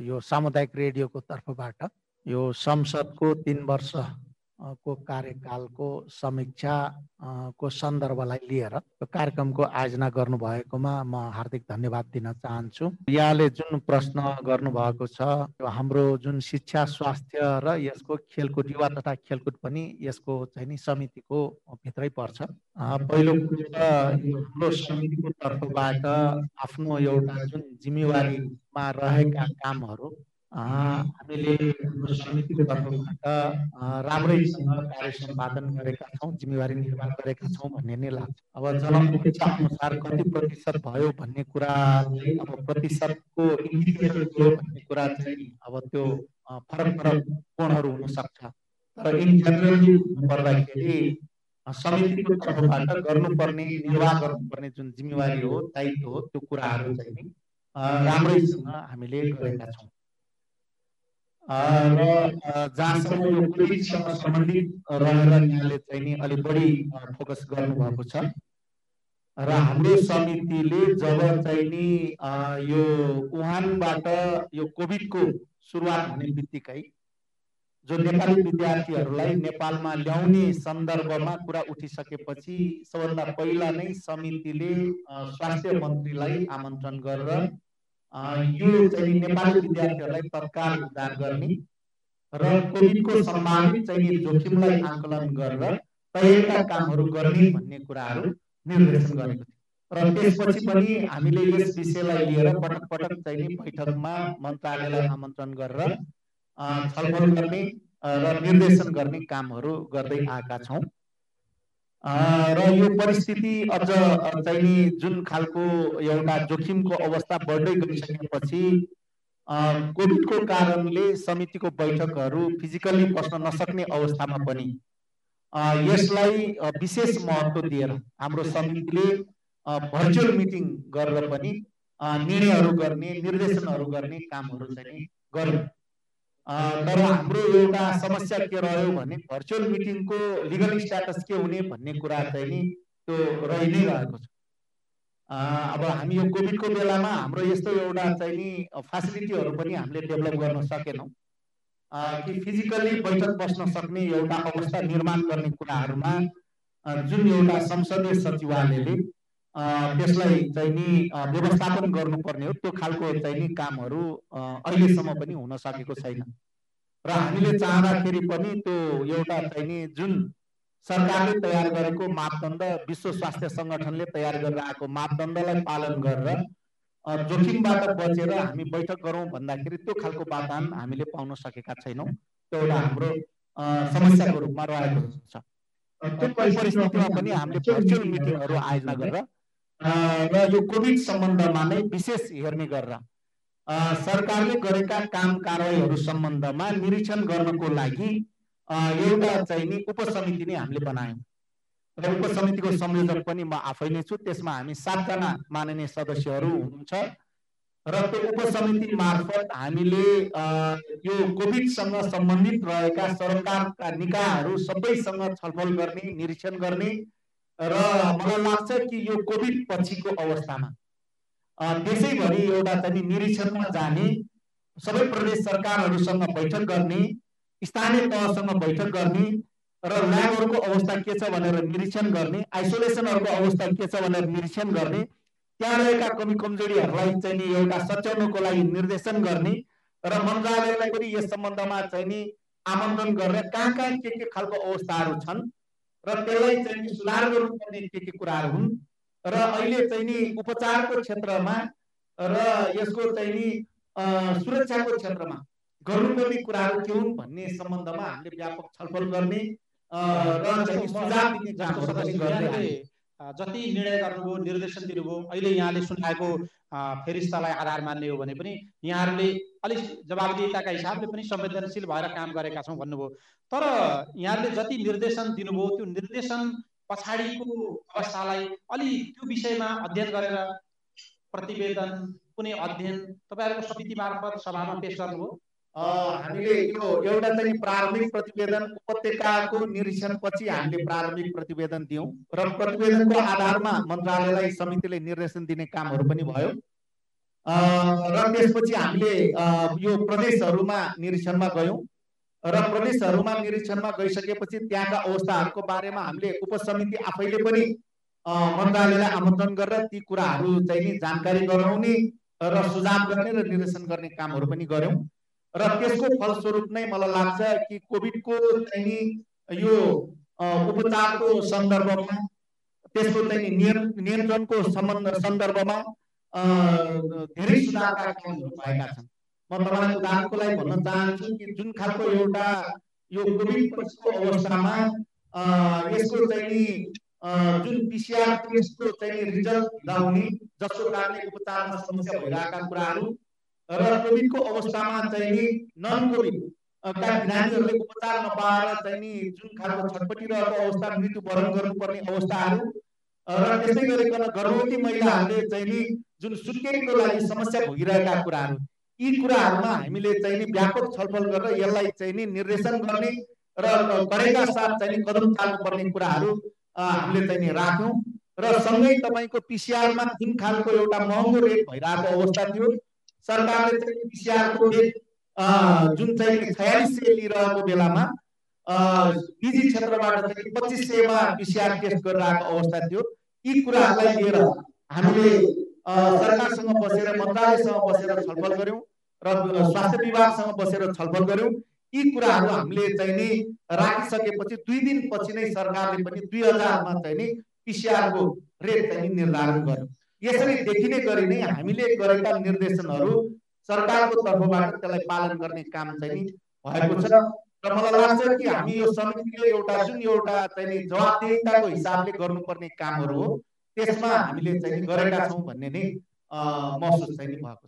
यो सामुदायिक रेडियोको तर्फबाट यो संसदको तिन वर्ष को कार्यकालको समीक्षा को सन्दर्भलाई लिएर कार्यक्रमको आयोजना गर्नुभएकोमा म हार्दिक धन्यवाद दिन चाहन्छु। यहाँले जुन प्रश्न गर्नुभएको छ हाम्रो जुन शिक्षा स्वास्थ्य र यसको खेलकुद युवा तथा खेलकुद पनि यसको चाहिँ नि समितिको भित्रै पर्छ। पहिलो कुरो त समितिको तर्फबाट आफ्नो एउटा जुन जिम्मेवारीमा रहेका कामहरू हामीले हाम्रो समितिको तर्फबाट राम्रैसँग कार्य सम्पादन गरेका छौँ जिम्मेवारी निर्वाह गरेका छौँ भन्ने नै लाग्छ। अब जनअपेक्षा अनुसार कति प्रतिशत भयो भन्ने कुरा अब प्रतिशतको इन्डिकेटर के भन्ने कुरा चाहिँ अब त्यो फरक फरक कोणहरू हुनसक्छ। तर इन जेनरली पर्दाखेरि समितिको तर्फबाट गर्नुपर्ने निर्वाह गर्नुपर्ने जुन जिम्मेवारी हो दायित्व हो त्यो कुराहरू चाहिँ राम्रैसँग हामीले गरेका छौँ। र जहाँसम्म यो कोभिडसँग सम्बन्धित रहेर यहाँले चाहिँ नि अलिक बढी फोकस गर्नुभएको छ। र हाम्रो समितिले जब चाहिँ नि यो वुहानबाट यो कोभिडको सुरुवात हुने बित्तिकै जो नेपाली विद्यार्थीहरूलाई नेपालमा ल्याउने सन्दर्भमा कुरा उठिसकेपछि सबभन्दा पहिला नै समितिले स्वास्थ्य मन्त्रीलाई आमन्त्रण गरेर यो चाहिँ नेपाली विद्यार्थीहरूलाई तत्काल उद्धार गर्ने र कोभिडको सम्भावित चाहिँ जोखिमलाई आकलन गरेर तयारीका कामहरू गर्ने भन्ने कुराहरू निर्देशन गरेको थियो। र त्यसपछि पनि हामीले यस विषयलाई लिएर पटक पटक चाहिँ बैठकमा मन्त्रालयलाई आमन्त्रण गरेर छलफल गर्ने र निर्देशन गर्ने कामहरू गर्दै आएका छौँ। र यो परिस्थिति अझ चाहिँ जुन खालको एउटा जोखिमको अवस्था बढ्दै गइसकेपछि कोभिडको कारणले समितिको बैठकहरू फिजिकल्ली बस्न नसक्ने अवस्थामा पनि यसलाई विशेष महत्त्व दिएर हाम्रो समितिले भर्चुअल मिटिङ गरेर पनि निर्णयहरू गर्ने निर्देशनहरू गर्ने कामहरू चाहिँ गर्यो तर हाम्रो एउटा समस्या के रह्यो भने भर्चुअल मिटिङको लिगल स्ट्याटस के हुने भन्ने कुरा चाहिँ नि त्यो रहि नै रहेको छ। अब हामी यो कोभिडको बेलामा हाम्रो यस्तो एउटा चाहिँ नि फेसिलिटीहरू पनि हामीले डेभलप गर्न सकेनौँ। कि फिजिकल्ली बैठक बस्न सक्ने एउटा अवस्था निर्माण गर्ने कुराहरूमा जुन एउटा संसदीय सचिवालयले त्यसलाई चाहिँ नि व्यवस्थापन गर्नुपर्ने हो। त्यो खालको चाहिँ नि कामहरू अहिलेसम्म पनि हुन सकेको छैन। र हामीले चाहँदाखेरि पनि त्यो एउटा चाहिँ नि जुन सरकारले तयार गरेको मापदण्ड विश्व स्वास्थ्य सङ्गठनले तयार गरेर आएको मापदण्डलाई पालन गरेर जोखिमबाट बचेर हामी बैठक गरौँ भन्दाखेरि त्यो खालको वातावरण हामीले पाउन सकेका छैनौँ। त्यो एउटा हाम्रो समस्याको रूपमा रहेको छ त्यो परिस्थितिमा पनि हामीले भर्चुअल मिटिङहरू आयोजना गरेर र यो कोभिड सम्बन्धमा नै विशेष हेर्ने गरेर सरकारले गरेका काम कारवाहीहरू सम्बन्धमा निरीक्षण गर्नको लागि एउटा चाहिँ नि उपसमिति नै हामीले बनायौँ। र उपसमितिको संयोजक पनि म आफै नै छु त्यसमा हामी सातजना माननीय सदस्यहरू हुनुहुन्छ। र त्यो उपसमिति मार्फत हामीले यो कोभिडसँग सम्बन्धित रहेका सरकारका निकायहरू सबैसँग छलफल गर्ने निरीक्षण गर्ने र मलाई लाग्छ कि यो कोभिड पछिको अवस्थामा त्यसैभरि एउटा चाहिँ निरीक्षणमा जाने सबै प्रदेश सरकारहरूसँग बैठक गर्ने स्थानीय तहसँग बैठक गर्ने र ल्याबहरूको अवस्था के छ भनेर निरीक्षण गर्ने आइसोलेसनहरूको अवस्था के छ भनेर निरीक्षण गर्ने त्यहाँ रहेका कमी कमजोरीहरूलाई चाहिँ नि एउटा सच्याउनको लागि निर्देशन गर्ने र मन्त्रालयलाई पनि यस सम्बन्धमा चाहिँ नि आमन्त्रण गरेर कहाँ कहाँ के के खालको अवस्थाहरू छन् र त्यसलाई चाहिँ सुधार गर्नुपर्ने के के कुराहरू हुन्। र अहिले चाहिँ नि उपचारको क्षेत्रमा र यसको चाहिँ नि सुरक्षाको क्षेत्रमा गर्नुपर्ने कुराहरू के हुन् भन्ने सम्बन्धमा हामीले व्यापक छलफल गर्ने र चाहिँ सुझाव दिने जति निर्णय गर्नुभयो निर्देशन दिनुभयो अहिले यहाँले सुनाएको फेरिस्तालाई आधार मान्ने हो भने पनि यहाँहरूले अलिक जवाबदेताका हिसाबले पनि संवेदनशील भएर काम गरेका छौँ भन्नुभयो। तर यहाँहरूले जति निर्देशन दिनुभयो त्यो निर्देशन पछाडिको अवस्थालाई अलि त्यो विषयमा अध्ययन गरेर प्रतिवेदन कुनै अध्ययन तपाईँहरूको समिति मार्फत सभामा पेस गर्नुभयो। हामीले यो एउटा चाहिँ प्रारम्भिक प्रतिवेदन उपत्यकाको निरीक्षणपछि हामीले प्रारम्भिक प्रतिवेदन दियौँ र प्रतिवेदनको आधारमा मन्त्रालयलाई समितिले निर्देशन दिने कामहरू पनि भयो। र त्यसपछि हामीले यो प्रदेशहरूमा निरीक्षणमा गयौँ र प्रदेशहरूमा निरीक्षणमा गइसकेपछि त्यहाँका अवस्थाहरूको बारेमा हामीले उपसमिति आफैले पनि मन्त्रालयलाई आमन्त्रण गरेर ती कुराहरू चाहिँ नि जानकारी गराउने र सुझाव गर्ने र निर्देशन गर्ने कामहरू पनि गऱ्यौँ। र त्यसको फलस्वरूप नै मलाई लाग्छ कि कोभिडको चाहिँ यो उपचारको सन्दर्भमा त्यसको चाहिँ नियन्त्रणको सम्बन्ध सन्दर्भमा धेरै सुधारका कामहरू भएका छन्। म तपाईँलाई उदाहरणको लागि भन्न चाहन्छु कि जुन खालको एउटा यो कोभिड पछिको अवस्थामा यसको चाहिँ जुन पिसिआर टेस्टको चाहिँ रिजल्ट लगाउने जसको कारणले उपचारमा समस्या भइरहेका कुराहरू र कोभिडको अवस्थामा चाहिँ नि नन कोभिड का बिरामीहरूले उपचार नपाएर चाहिँ नि जुन खालको छटपटिरहेको अवस्था मृत्युवरण गर्नुपर्ने अवस्थाहरू र त्यसै गरिकन गर्भवती महिलाहरूले चाहिँ नि जुन सुत्केरीको लागि समस्या भोगिरहेका कुराहरू यी कुराहरूमा हामीले चाहिँ नि व्यापक छलफल गरेर यसलाई चाहिँ नि निर्देशन गर्ने र गरेका साथ चाहिँ नि कदम चाल्नुपर्ने कुराहरू हामीले चाहिँ नि राख्यौँ र सँगै तपाईँको पिसिआरमा जुन खालको एउटा महँगो रेट भइरहेको अवस्था थियो। सरकारले चाहिँ पिसिआरको जुन चाहिँ छयालिस सय लिइरहेको बेलामा निजी क्षेत्रबाट चाहिँ पच्चिस सयमा पिसिआर टेस्ट गरिरहेको अवस्था थियो। यी कुराहरूलाई लिएर हामीले सरकारसँग बसेर मन्त्रालयसँग बसेर छलफल गऱ्यौँ र स्वास्थ्य विभागसँग बसेर छलफल गऱ्यौँ। यी कुराहरू हामीले चाहिँ नि राखिसकेपछि दुई दिनपछि नै सरकारले पनि दुई हजारमा चाहिँ नि पिसिआरको रेट चाहिँ निर्धारण गर्यो। यसरी देखिने गरी नै हामीले गरेका निर्देशनहरू सरकारको तर्फबाट त्यसलाई पालन गर्ने काम चाहिँ भएको छ। र मलाई लाग्छ कि हामी यो समितिले एउटा जुन एउटा चाहिँ नि जवाबदेहिताको हिसाबले गर्नुपर्ने कामहरू हो त्यसमा हामीले चाहिँ गरेका छौँ भन्ने नै महसुस चाहिँ भएको छ।